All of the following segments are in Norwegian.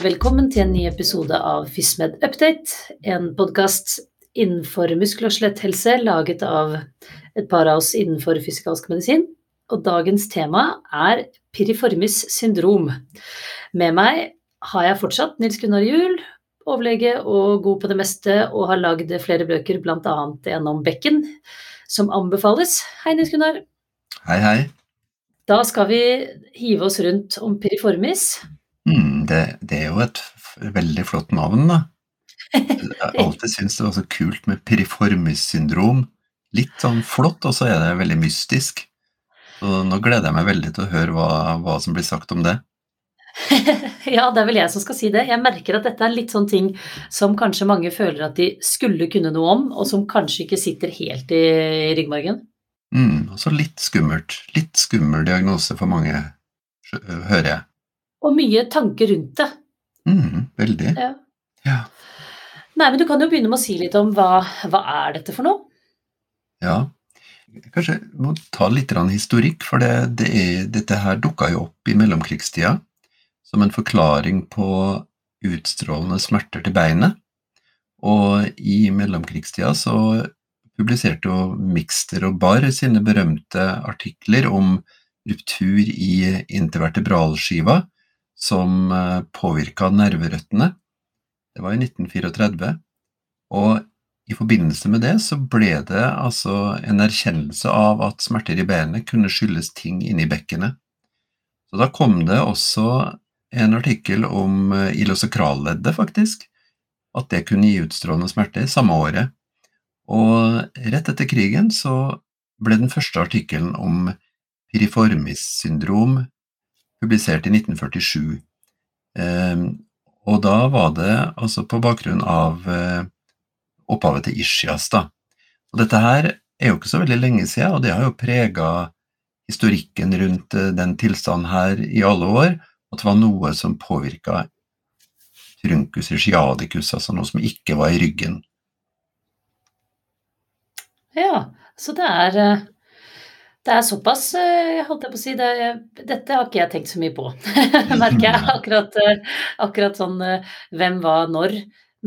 velkommen til en ny episode av FysMed Update, en podkast innenfor muskel- og skjeletthelse laget av et par av oss innenfor fysikalsk medisin. Og dagens tema er piriformis syndrom. Med meg har jeg fortsatt Nils Gunnar Juel, overlege og god på det meste, og har lagd flere bøker, bl.a. en om bekken, som anbefales. Hei, Nils Gunnar. Hei, hei. Da skal vi hive oss rundt om piriformis. Mm, det, det, er jo et veldig flott navn, da. Jeg har alltid syntes det var så kult med piriformis syndrom. Litt sånn flott, og så er det veldig mystisk. Så nå gleder jeg meg veldig til å høre hva, hva som blir sagt om det. ja, det er vel jeg som skal si det. Jeg merker at dette er litt sånn ting som kanskje mange føler at de skulle kunne noe om, og som kanskje ikke sitter helt i ryggmargen. Mm, også litt skummelt. Litt skummel diagnose for mange, hører jeg og mye tanker rundt det. Mm, veldig. Ja. ja. Nei, men du kan jo begynne med å si litt om hva, hva er dette for noe? Ja, kanskje må ta litt historikk, for det, det er, dette her dukka jo opp i mellomkrigstida som en forklaring på utstrålende smerter til beinet. Og i mellomkrigstida så publiserte jo Mixter og Barr sine berømte artikler om ruptur i intervertebralskiva, som eh, påvirka nerverøttene. Det var i 1934. Og i forbindelse med det så ble det altså en erkjennelse av at smerter i benet kunne skyldes ting inni bekkenet. Så da kom det også en artikkel om eh, ilosakralleddet, faktisk. At det kunne gi utstrålende smerte samme året. Og rett etter krigen så ble den første artikkelen om piriformis syndrom publisert i 1947. Ehm, og da var det altså på bakgrunn av eh, opphavet til Ischias, da. Og dette her er jo ikke så veldig lenge siden, og det har jo prega historikken rundt eh, den tilstanden her i alle år, at det var noe som påvirka truncus regiadicus, altså noe som ikke var i ryggen. Ja, så det er eh, det er såpass, eh, holdt jeg på å si. Det, dette har ikke jeg tenkt så mye på, merker jeg. Akkurat, eh, akkurat sånn eh, hvem, hva, når.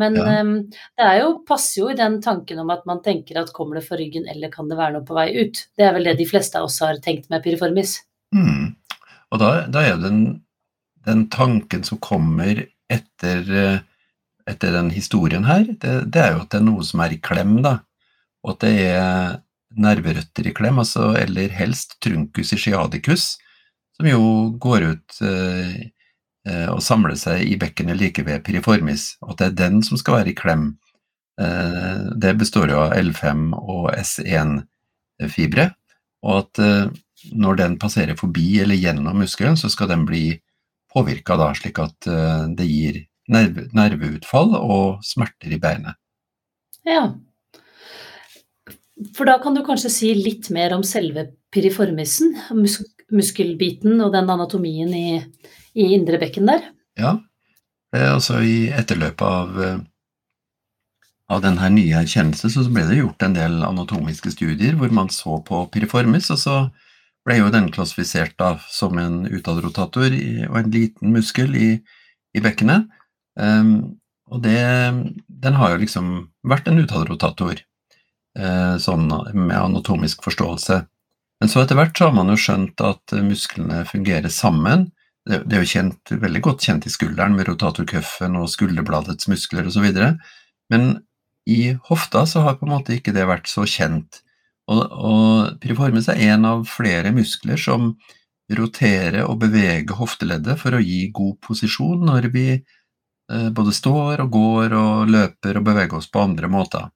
Men ja. um, det er jo, passer jo i den tanken om at man tenker at kommer det for ryggen, eller kan det være noe på vei ut? Det er vel det de fleste av oss har tenkt med piriformis. Mm. Og da, da er den, den, tanken som kommer etter, etter den historien her, det, det, er jo at det er noe som er i klem, da. Og at det er nerverøtter i klem, altså, eller helst truncus ischiadicus, som jo går ut eh, eh, og samler seg i bekkenet like ved piriformis, og at det er den som skal være i klem. Eh, det består jo av L5 og S1-fibre, og at eh, når den passerer forbi eller gjennom muskelen, så skal den bli påvirka slik at eh, det gir nerve, nerveutfall og smerter i beinet. Ja, for da kan du kanskje si litt mer om selve piriformisen, mus muskelbiten og den anatomien i, i indre bekken der? Ja, altså i etterløpet av, eh, av denne nye erkjennelse så ble det gjort en del anatomiske studier hvor man så på piriformis, og så ble jo den klassifisert da som en utadrotator og en liten muskel i, i bekkenet. Um, og det, den har jo liksom vært en utadrotator Eh, sånn med anatomisk forståelse. Men så etter hvert så har man jo skjønt at musklene fungerer sammen. Det, er jo kjent, veldig godt kjent i skulderen med rotatorcuffen og skulderbladets muskler osv. Men i hofta så har på en måte ikke det vært så kjent. Og, og piriformis er en av flere muskler som roterer og beveger hofteleddet for å gi god posisjon når vi eh, både står og går og løper og beveger oss på andre måter.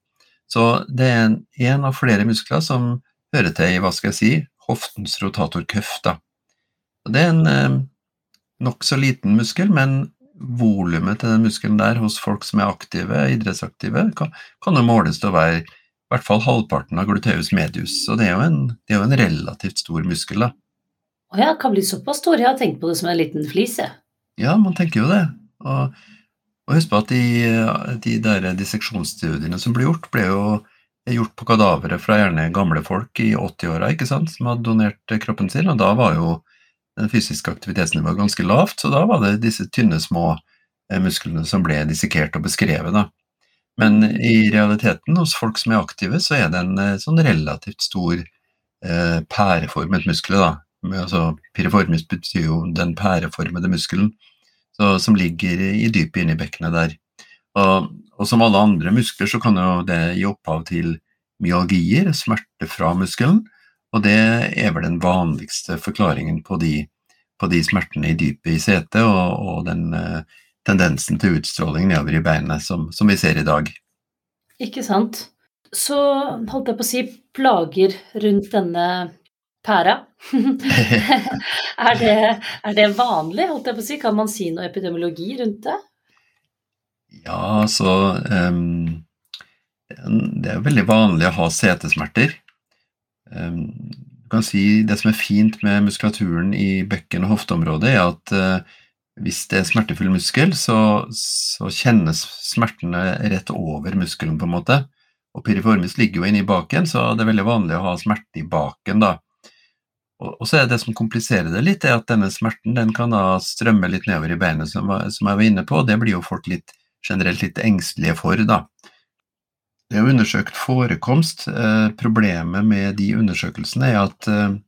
Så det er en, en av flere muskler som hører til i, hva skal jeg si, hoftens rotatorcuff. Det er en eh, nokså liten muskel, men volumet til den muskelen der hos folk som er aktive, idrettsaktive, kan, kan jo måles til å være i hvert fall halvparten av gluteus medius. Så det er jo en, er jo en relativt stor muskel, da. Å ja, kan bli såpass stor. Jeg har tenkt på det som en liten flise. Ja, man tenker jo det. Og og husk på at de, de disseksjonsstudiene som ble gjort, ble jo gjort på kadavere fra gjerne gamle folk i 80-åra som hadde donert kroppen sin, og da var jo den fysiske aktivitetsnivået ganske lavt, så da var det disse tynne, små musklene som ble dissekert og beskrevet. Da. Men i realiteten, hos folk som er aktive, så er det en sånn relativt stor eh, pæreformet muskel. Da. Altså, piriformis betyr jo den pæreformede muskelen så, som ligger i dypet inni bekkenet der. Og, og, som alle andre muskler så kan jo det gi opphav til myalgier, smerte fra muskelen, og det er vel den vanligste forklaringen på de, på de smertene i dypet i setet og, og den uh, tendensen til utstråling nedover i beinet som, som vi ser i dag. Ikke sant. Så holdt jeg på å si plager rundt denne pæra. er, det, er, det, vanlig, holdt jeg på å si? Kan man si noe epidemiologi rundt det? Ja, så um, Det er veldig vanlig å ha setesmerter. Um, du kan si Det som er fint med muskulaturen i bekken- og hofteområdet, er at uh, hvis det er smertefull muskel, så, så, kjennes smertene rett over muskelen, på en måte. Og piriformis ligger jo inne i baken, så det er veldig vanlig å ha smerte i baken, da. Og, så er det som kompliserer det litt, er at denne smerten den kan da strømme litt nedover i beinet, som, jeg var inne på, og det blir jo folk litt, generelt litt engstelige for, da. Det er undersøkt forekomst. Eh, problemet med de undersøkelsene er at eh,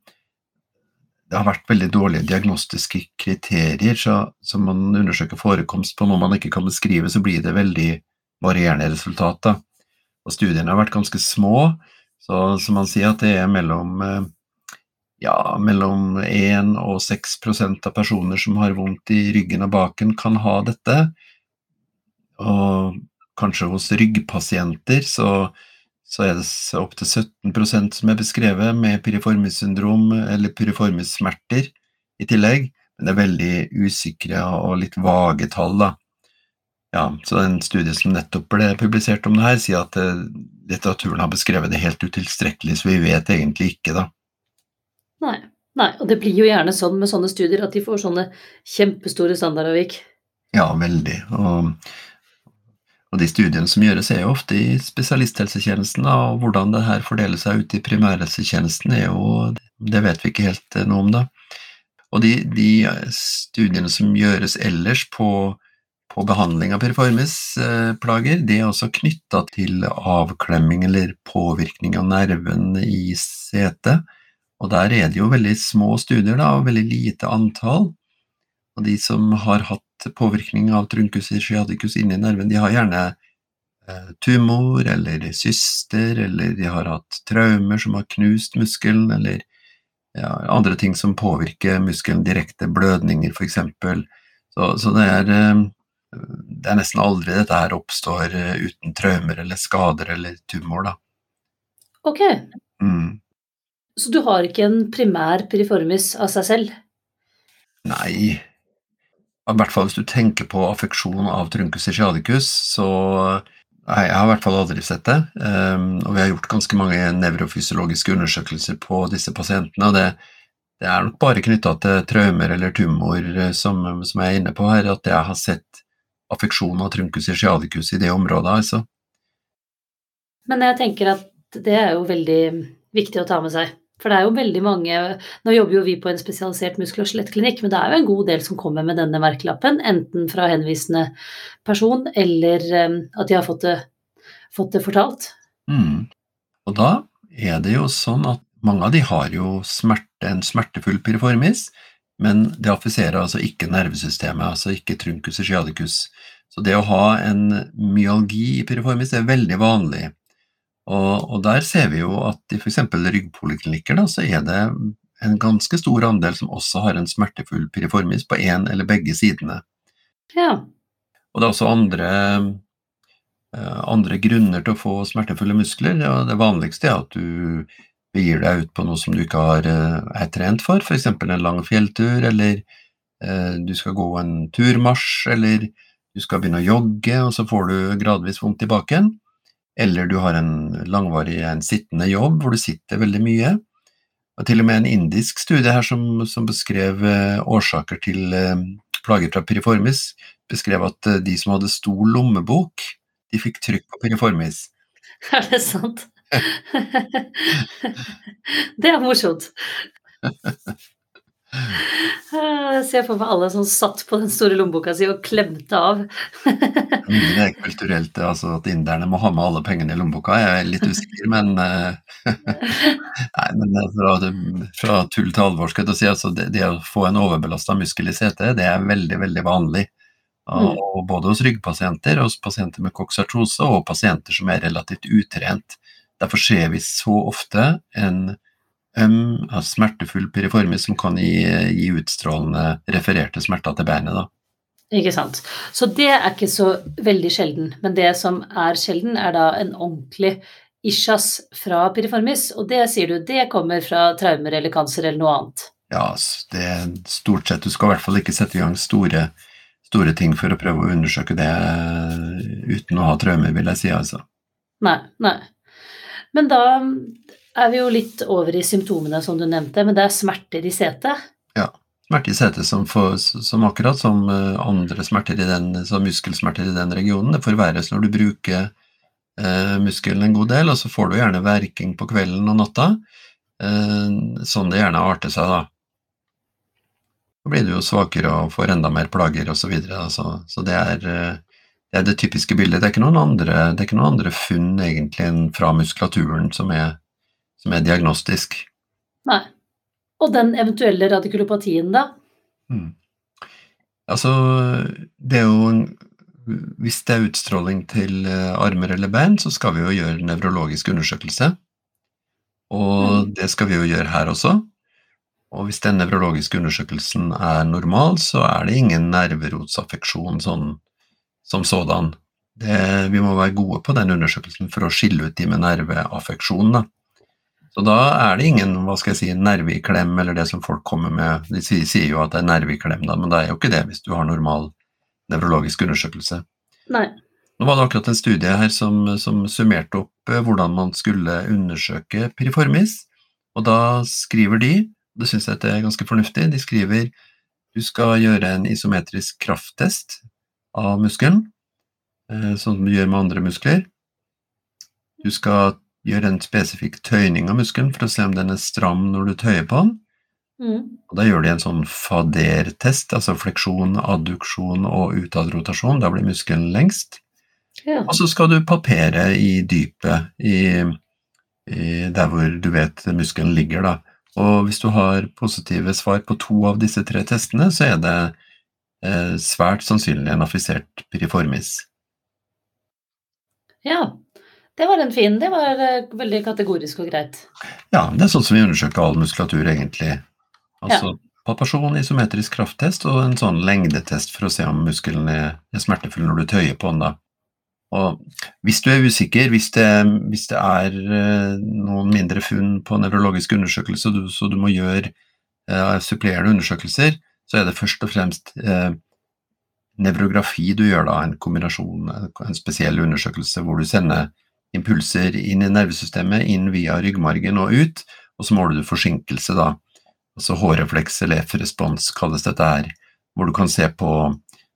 det har vært veldig dårlige diagnostiske kriterier, så, så man undersøker forekomst på noe man ikke kan beskrive, så blir det veldig varierende resultat. Da. Og studiene har vært ganske små, så, så man sier at det er mellom eh, ja, mellom 1 og 6% av personer som har vondt i ryggen og baken, kan ha dette. Og kanskje hos ryggpasienter så, så er det opptil 17% som er beskrevet med piriformis-syndrom eller piriformis-smerter i tillegg. Men det er veldig usikre og litt vage tall, da. Ja, så en studie som nettopp ble publisert om det her, sier at eh, litteraturen har beskrevet det helt utilstrekkelig, så vi vet egentlig ikke, da. Nei. Nei. Og det blir jo gjerne sånn med sånne studier at de får sånne kjempestore standardavvik. Ja, veldig. Og, og, de studiene som gjøres, er jo ofte i spesialisthelsetjenesten. Og hvordan det her fordeler seg ut i primærhelsetjenesten, er jo Det vet vi ikke helt eh, noe om, da. Og de, de studiene som gjøres ellers på, på behandling av piriformis-plager, det er også knytta til avklemming eller påvirkning av nerven i setet og der er det jo veldig små studier, da, og veldig lite antall. Og de som har hatt påvirkning av truncus sciaticus inni nerven, de har gjerne eh, tumor eller syster, eller de har hatt traumer som har knust muskelen, eller ja, andre ting som påvirker muskelen direkte, blødninger f.eks. Så, så det, er, eh, det er nesten aldri dette her oppstår eh, uten traumer eller skader eller tumor, da. Ok. Mm. Så du har ikke en primær piriformis av seg selv? Nei, i hvert fall hvis du tenker på affeksjon av truncus sciaticus, så Nei, jeg har i hvert fall aldri sett det. Um, og vi har gjort ganske mange nevrofysiologiske undersøkelser på disse pasientene. og det, det er nok bare knytta til traumer eller tumor, eh, som, som, jeg er inne på her, at jeg har sett affeksjon av truncus sciaticus i det området, altså. Men jeg tenker at det er jo veldig viktig å ta med seg. For det er jo veldig mange Nå jobber jo vi på en spesialisert muskel- og skjelettklinikk, men det er jo en god del som kommer med denne merkelappen, enten fra henvisende person eller um, at de har fått det, fått det fortalt. Mm. Og da er det jo sånn at mange av de har jo smerte, en smertefull piriformis, men det affiserer altså ikke nervesystemet, altså ikke truncus sciaticus. Så det å ha en myalgi i piriformis er veldig vanlig. Og, og, der ser vi jo at i f.eks. ryggpoliklinikker da, så er det en ganske stor andel som også har en smertefull piriformis på én eller begge sidene. Ja. Og det er også andre, eh, andre grunner til å få smertefulle muskler. og Det vanligste er at du begir deg ut på noe som du ikke har, eh, er trent for, f.eks. en lang fjelltur, eller eh, du skal gå en turmarsj, eller du skal begynne å jogge, og så får du gradvis vondt i baken eller du har en langvarig en sittende jobb hvor du sitter veldig mye. Og til og med en indisk studie her som, som beskrev eh, årsaker til eh, plager fra piriformis, beskrev at eh, de som hadde stor lommebok, de fikk trykk på piriformis. Er det sant? det er morsomt. Jeg ser for meg alle som satt på den store lommeboka si og klemte av. Det er kulturelt, altså at inderne må ha med alle pengene i lommeboka, jeg er litt usikker, men eh, Nei, men eh, fra, fra tull til alvor, skal jeg si. Altså det, det å få en overbelasta muskel i setet, det er veldig, veldig vanlig. Mm. Og både hos ryggpasienter, hos pasienter med koksartrose og pasienter som er relativt utrent. Derfor ser vi så ofte en øm, smertefull piriformis som kan gi, gi utstrålende refererte smerter til beinet. da. Ikke sant. Så det er ikke så veldig sjelden. Men det som er sjelden, er da en ordentlig ischias fra piriformis. Og det sier du, det kommer fra traumer eller kanser eller noe annet. Ja, det er stort sett. Du skal i hvert fall ikke sette i gang store, store ting for å prøve å undersøke det uten å ha traumer, vil jeg si. altså. Nei, nei. Men da er vi jo litt over i symptomene, som du nevnte, men det er smerter i setet. Ja, smerte i setet som, for, som, akkurat som eh, andre smerter i den, som muskelsmerter i den regionen. Det forverres når du bruker eh, muskelen en god del, og så får du gjerne verking på kvelden og natta. Eh, sånn det gjerne arter seg, da. Så blir du jo svakere og får enda mer plager osv. Så, så det er eh, det er det typiske bildet. Det er ikke noen andre, ikke noen andre funn egentlig enn fra muskulaturen som er, som er diagnostisk. Nei. Og den eventuelle radikulopatien, da? Mm. Altså, det er jo Hvis det er utstråling til eh, armer eller bein, så skal vi jo gjøre nevrologisk undersøkelse. Og mm. det skal vi jo gjøre her også. Og hvis den nevrologiske undersøkelsen er normal, så er det ingen nerverotsaffeksjon sånn som sådan. Det, vi må være gode på den undersøkelsen for å skille ut de med nerveaffeksjon. Så da er det ingen hva skal jeg si, nerveklem klem, eller det som folk kommer med. De sier, sier jo at det er nerveklem, klem, da, men det er jo ikke det hvis du har normal nevrologisk undersøkelse. Nei. Nå var det akkurat en studie her som, som summerte opp eh, hvordan man skulle undersøke piriformis, og da skriver de, det syns jeg er ganske fornuftig, de skriver du skal gjøre en isometrisk krafttest av muskelen, eh, sånn som du gjør med andre muskler. Du skal gjør en spesifikk tøyning av muskelen for å se om den er stram når du tøyer på den. Mm. Og da gjør de en sånn fader-test, altså fleksjon, adduksjon og utadrotasjon. Da blir muskelen lengst. Ja. Og så skal du papere i dypet, i, i der hvor du vet muskelen ligger, da. Og hvis du har positive svar på to av disse tre testene, så er det eh, svært sannsynlig en affisert piriformis. Ja, det var en fin. Det var uh, veldig kategorisk og greit. Ja, det er sånn som vi undersøker all muskulatur, egentlig. Altså ja. palpasjon, isometrisk krafttest og en sånn lengdetest for å se om muskelen er, er smertefull når du tøyer på den. da. Og hvis du er usikker, hvis det, hvis det er uh, noen mindre funn på nevrologisk undersøkelse, du, så du må gjøre uh, supplerende undersøkelser, så er det først og fremst uh, nevrografi du gjør da, en kombinasjon, en spesiell undersøkelse hvor du sender impulser inn i nervesystemet, inn via ryggmargen og ut, og så måler du forsinkelse, da. Altså hårrefleks eller F-respons kalles dette her, hvor du kan se på,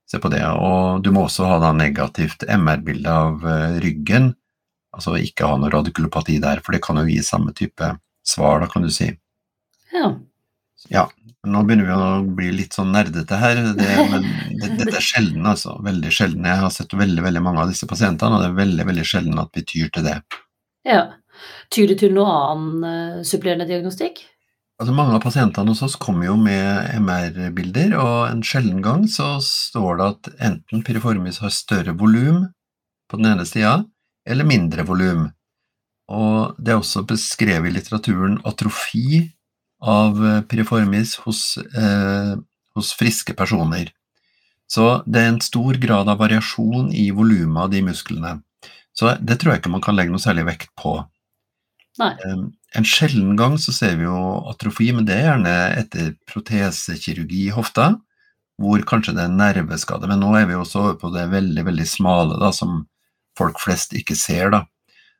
se på, det. Og du må også ha da negativt MR-bilde av uh, ryggen, altså ikke ha noe radikulopati der, for det kan jo gi samme type svar, da kan du si. Ja. Ja, nå begynner vi å bli litt sånn nerdete her, det, men det, dette er sjelden, altså. Veldig sjelden. Jeg har sett veldig veldig mange av disse pasientene, og det er veldig veldig sjelden at vi tyr til det. Ja. Tyr det til noe annen uh, supplerende diagnostikk? Altså Mange av pasientene hos oss kommer jo med MR-bilder, og en sjelden gang så står det at enten piriformis har større volum på den ene sida, eller mindre volum. Og det er også beskrevet i litteraturen atrofi av eh, piriformis hos, eh, hos, friske personer. Så det er en stor grad av variasjon i volumet av de musklene. Så det tror jeg ikke man kan legge noe særlig vekt på. Nei. En sjelden gang så ser vi jo atrofi, men det er gjerne etter protesekirurgi i hofta, hvor kanskje det er nerveskade. Men nå er vi også over på det veldig, veldig smale, da, som folk flest ikke ser, da.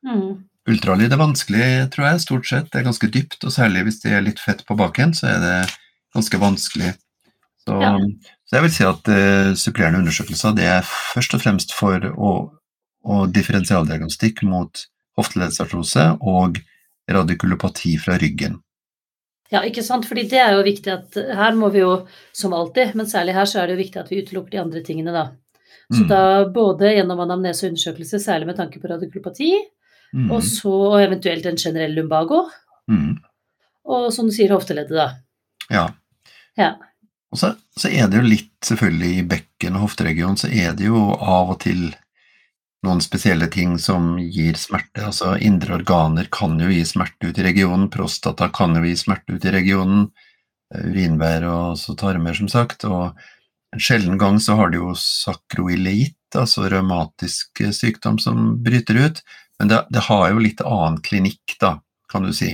Mm. Ultralyd er vanskelig, tror jeg, stort sett. Det er ganske dypt, og særlig hvis det er litt fett på baken, så er det ganske vanskelig. Så, ja. så jeg vil si at uh, supplerende undersøkelser det er først og fremst for å, å differensialdiagnostikk mot hofteleddsartrose og radikulopati fra ryggen. Ja, ikke sant. Fordi det er jo viktig at her må vi jo, som alltid, men særlig her så er det jo viktig at vi utelukker de andre tingene, da. Så Mm. da både gjennom anamnese og undersøkelse, særlig med tanke på radikulopati, Mm. og så eventuelt en generell lumbago, Mm. og som du sier, hofteleddet, da. Ja. Ja. Og så, så er det jo litt, selvfølgelig, i bekken og hofteregionen, så er det jo av og til noen spesielle ting som gir smerte. Altså indre organer kan jo gi smerte ut i regionen, prostata kan jo gi smerte ut i regionen, urinbær urinvær og så tarmer, som sagt. Og en sjelden gang så har det jo sakroileitt, altså revmatisk eh, sykdom, som bryter ut. Men det, det har jo litt annen klinikk, da, kan du si.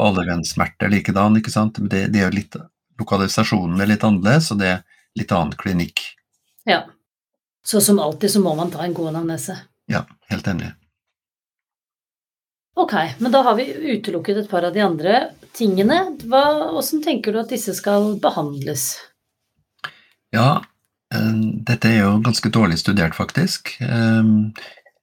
Halevennssmerte er likedan, ikke sant. Men det, det er jo litt Lokalisasjonen er litt annerledes, og det er litt annen klinikk. ja. Så som alltid så må man ta en god anamnese. Ja, helt enig. Ok, men da har vi utelukket et par av de andre tingene. Hva, hvordan tenker du at disse skal behandles? Ja, eh, dette er jo ganske dårlig studert, faktisk.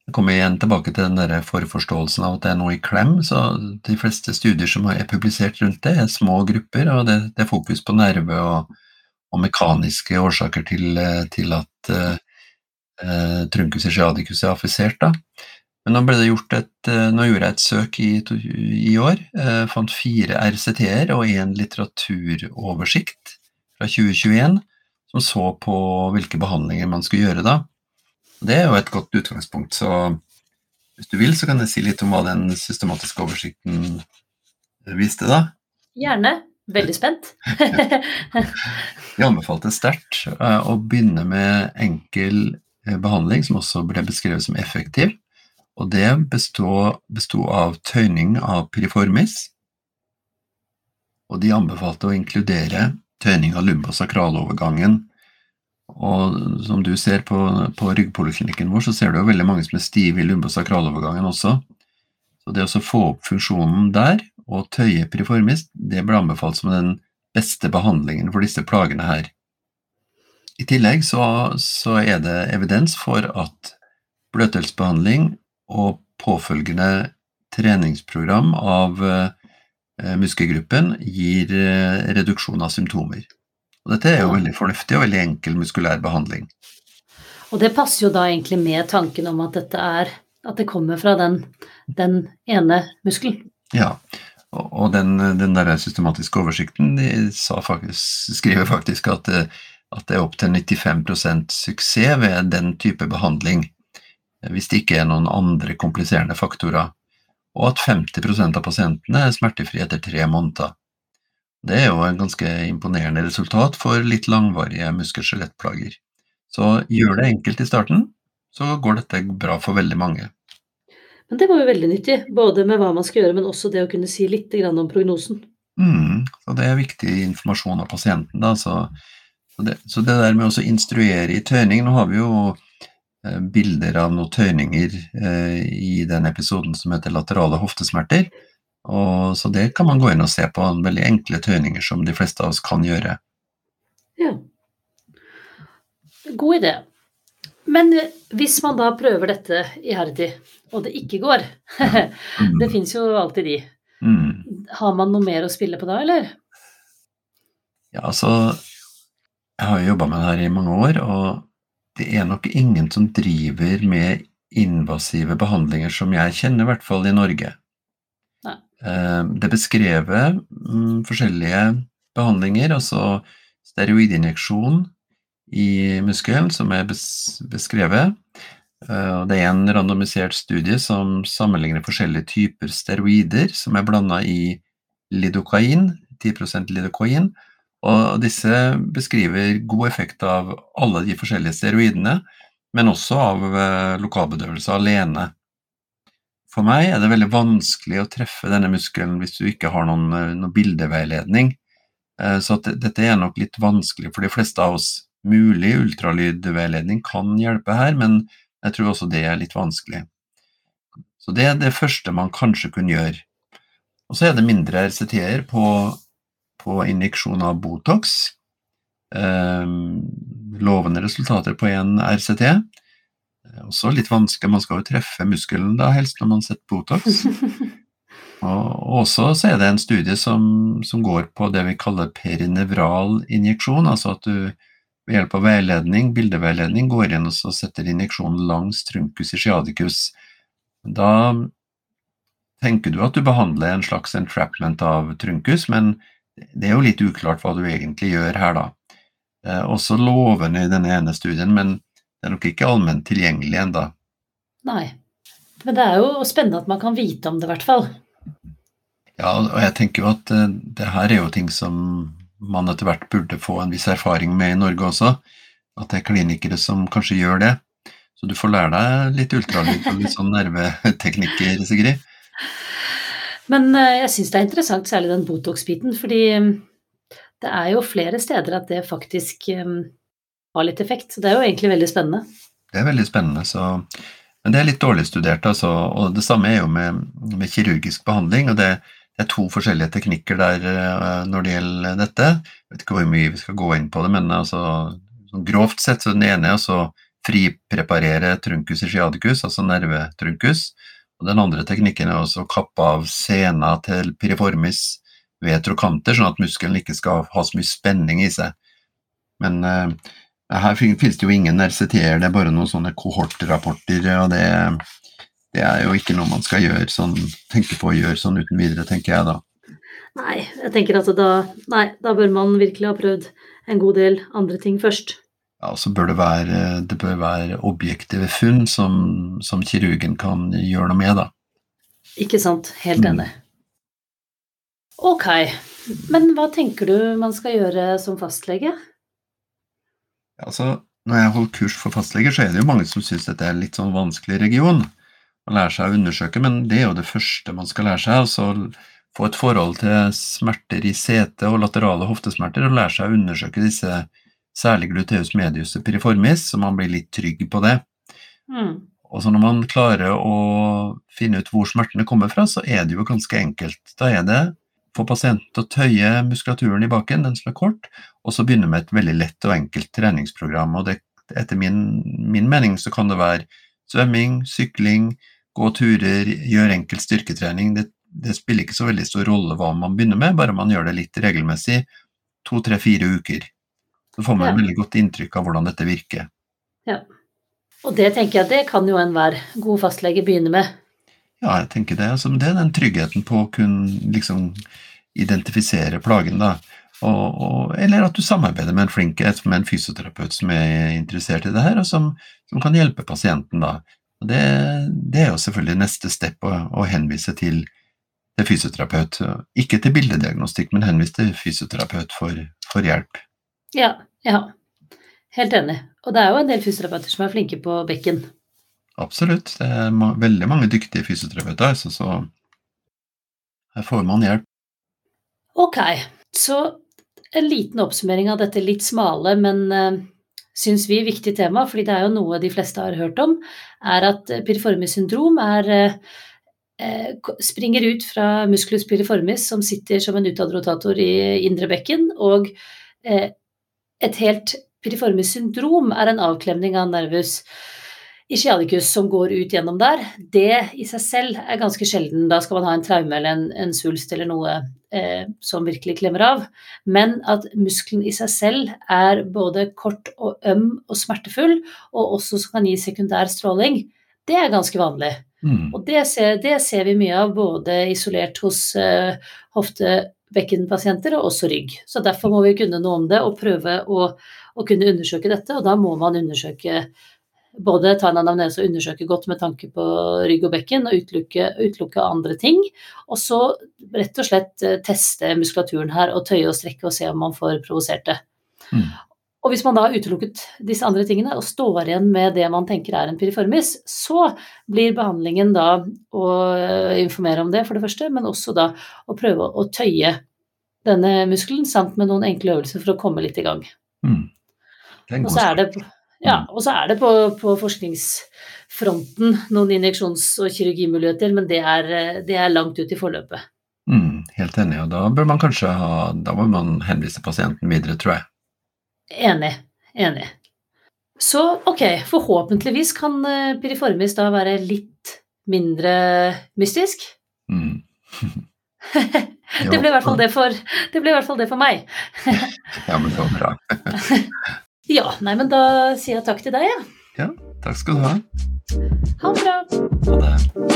Eh, kommer igjen tilbake til den der forforståelsen av at det er noe i klem. så De fleste studier som er publisert rundt det, er små grupper, og det, det er fokus på nerve og, og mekaniske årsaker til, eh, til at uh, truncus ischiadicus er affisert. Men nå, ble det gjort et, uh, nå gjorde jeg et søk i, i år, Uh, fant fire RCT-er og en litteraturoversikt fra 2021 som så på hvilke behandlinger man skulle gjøre da. Det er jo et godt utgangspunkt, så hvis du vil, så kan jeg si litt om hva den systematiske oversikten viste, da. Gjerne. Veldig spent. Vi anbefalte sterkt eh, å begynne med enkel eh, behandling, som også ble beskrevet som effektiv. Og det besto, besto av tøyning av piriformis, og de anbefalte å inkludere tøyning av lumbosakralovergangen. Og som du ser på, på ryggpoliklinikken vår, så ser du jo veldig mange som er stive i lumbosakralovergangen også. Så det å få opp funksjonen der, og tøye piriformis, det ble anbefalt som den beste behandlingen for disse plagene her. I tillegg så, så er det evidens for at bløtdelsbehandling og påfølgende treningsprogram av eh, muskelgruppen gir eh, reduksjon av symptomer. Og dette er jo veldig fornuftig og veldig enkel muskulær behandling. Og det passer jo da egentlig med tanken om at dette er At det kommer fra den, den ene muskelen. Ja, og, og den, den der systematiske oversikten faktisk, skriver faktisk at, det- at det er opptil 95% suksess ved den type behandling, eh, hvis det ikke er noen andre kompliserende faktorer, og at 50% av pasientene er smertefrie etter tre måneder. Det er jo en ganske imponerende resultat for litt langvarige muskel-skjelettplager. Så gjør det enkelt i starten, så går dette bra for veldig mange. Men det var jo veldig nyttig, både med hva man skal gjøre, men også det å kunne si litt om prognosen. Mm, så det er viktig informasjon av pasienten. Da, så, så, det, så det der med å instruere i tøyning Nå har vi jo eh, bilder av noen tøyninger eh, i den episoden som heter laterale hoftesmerter. Og, så det kan man gå inn og se på. Veldig enkle tøyninger som de fleste av oss kan gjøre. Ja. God idé. Men hvis man da prøver dette iherdig, og det ikke går Det Mm, fins jo alltid de. mm. Har man noe mer å spille på da, eller? Ja, altså Jeg har jo jobba med det her i mange år, og det er nok ingen som driver med invasive behandlinger som jeg kjenner, i hvert fall i Norge. Eh, Det beskrevet mm, forskjellige behandlinger, altså steroidinjeksjon i muskelen, som er bes beskrevet. Eh, Det er en randomisert studie som sammenligner forskjellige typer steroider som er blanda i lidokain, 10% lidokain, og disse beskriver god effekt av alle de forskjellige steroidene, men også av eh, lokalbedøvelse alene. For meg er det veldig vanskelig å treffe denne muskelen hvis du ikke har noen, eh, noen bildeveiledning. Eh, Så dette er nok litt vanskelig for de fleste av oss. Mulig ultralydveiledning kan hjelpe her, men jeg tror også det er litt vanskelig. Så det er det første man kanskje kunne gjøre. Og så er det mindre RCT-er på, på injeksjon av Botox. Eh, lovende resultater på en RCT. Eh, Også litt vanskelig, man skal jo treffe muskelen da, helst når man setter Botox. Og også så er det en studie som, som går på det vi kaller perinevral injeksjon, altså at du ved hjelp av veiledning, bildeveiledning går inn og så setter injeksjonen langs truncus ischiadicus. Da tenker du at du behandler en slags entrapment av truncus, men det er jo litt uklart hva du egentlig gjør her, da. Eh, også lovende i denne ene studien, men det er nok ikke allment tilgjengelig ennå. Nei, men det er jo spennende at man kan vite om det, i hvert fall. Ja, og jeg tenker jo at uh, det her er jo ting som man etter hvert burde få en viss erfaring med i Norge også. At det er klinikere som kanskje gjør det. Så du får lære deg litt ultralyd og litt sånn nerveteknikker, Sigrid. Men uh, jeg syns det er interessant, særlig den Botox-biten, fordi um, det er jo flere steder at det faktisk um, har litt effekt. Så det er jo egentlig veldig spennende. Det er veldig spennende, så Men det er litt dårlig studert, altså. Og det samme er jo med, med kirurgisk behandling. og det, det, er to forskjellige teknikker der uh, når det gjelder dette. Jeg vet ikke hvor mye vi skal gå inn på det, men altså, sånn grovt sett så den ene er å fripreparere truncus ischiadicus, altså nervetrunkus. Og den andre teknikken er å kappe av sena til piriformis ved trokanter, sånn at muskelen ikke skal ha så mye spenning i seg. Men uh, her finnes det jo ingen RCT-er, det er bare noen sånne kohortrapporter, og det, det, er jo ikke noe man skal gjøre sånn, tenke på å gjøre sånn uten videre, tenker jeg da. Nei, jeg tenker at da, nei, da bør man virkelig ha prøvd en god del andre ting først. Ja, så bør det være, det bør være objektive funn som, som kirurgen kan gjøre noe med, da. Ikke sant. Helt mm. enig. Mm. Ok, men hva tenker du man skal gjøre som fastlege? Altså, når jeg holder kurs for fastleger, så er det jo mange som syns dette er en litt sånn vanskelig region. Man lærer seg å undersøke, men det er jo det første man skal lære seg. altså Få et forhold til smerter i sete og laterale hoftesmerter, og lære seg å undersøke disse, særlig gluteus medius piriformis, så man blir litt trygg på det. Mm. Og så når man klarer å finne ut hvor smertene kommer fra, så er det jo ganske enkelt. Da er det få pasienten til å tøye muskulaturen i baken, den som er kort, og så begynne med et veldig lett og enkelt treningsprogram. Og det, etter min, min, mening så kan det være svømming, sykling, gå turer, gjøre enkel styrketrening. Det, det, spiller ikke så veldig stor rolle hva man begynner med, bare man gjør det litt regelmessig to, tre, fire uker. Så får man ja. et veldig godt inntrykk av hvordan dette virker. Ja. Og det tenker jeg det kan jo enhver god fastlege begynne med. Ja, jeg tenker det. Altså, det er den tryggheten på å kunne liksom identifisere plagen, da. Og, og, eller at du samarbeider med en flink med en fysioterapeut som er interessert i det her, og som, som kan hjelpe pasienten, da. Det, det, er jo selvfølgelig neste step å, å henvise til, til fysioterapeut. Ikke til bildediagnostikk, men henvise til fysioterapeut for, for hjelp. Ja, ja. Helt enig. Og det er jo en del fysioterapeuter som er flinke på bekken. Absolutt. Det er ma veldig mange dyktige fysioterapeuter, så, så her får man hjelp. Ok, så en liten oppsummering av dette litt smale, men uh, syns vi viktige tema, fordi det er jo noe de fleste har hørt om, er at piriformis syndrom er uh, springer ut fra musculus piriformis, som sitter som en utadrotator i indre bekken, og et helt piriformis syndrom er en avklemning av nervus ischiadicus som går ut gjennom der, det i seg selv er ganske sjelden. Da skal man ha en traume eller en, en svulst eller noe eh, som virkelig klemmer av. Men at muskelen i seg selv er både kort og øm og smertefull, og også som kan gi sekundær stråling, det er ganske vanlig. Mm. Og det ser, det ser, vi mye av både isolert hos eh, hoftebekkenpasienter og også rygg. Så derfor må vi kunne noe om det og prøve å, å kunne undersøke dette, og da må man undersøke både ta en anamnese og undersøke godt med tanke på rygg og bekken, og utelukke, utelukke, andre ting. Og så rett og slett eh, teste muskulaturen her og tøye og strekke og se om man får provosert det. Mm. Og hvis man da har utelukket disse andre tingene og står igjen med det man tenker er en piriformis, så blir behandlingen da å eh, informere om det, for det første, men også da å prøve å tøye denne muskelen samt med noen enkle øvelser for å komme litt i gang. Mm. Og så er det ja, mm. og så er det på, på forskningsfronten noen injeksjons- og kirurgimuligheter, men det er, det er langt ut i forløpet. Mm, helt enig, og da bør man kanskje ha Da må man henvise pasienten videre, tror jeg. Enig. Enig. Så ok, forhåpentligvis kan eh, piriformis da være litt mindre mystisk? Mm. det ble i hvert fall det for, det ble i hvert fall det for meg. ja, men var bra. Ja, nei, men da sier jeg takk til deg, jeg. Ja. ja, takk skal du ha. Ha det bra. Ha det.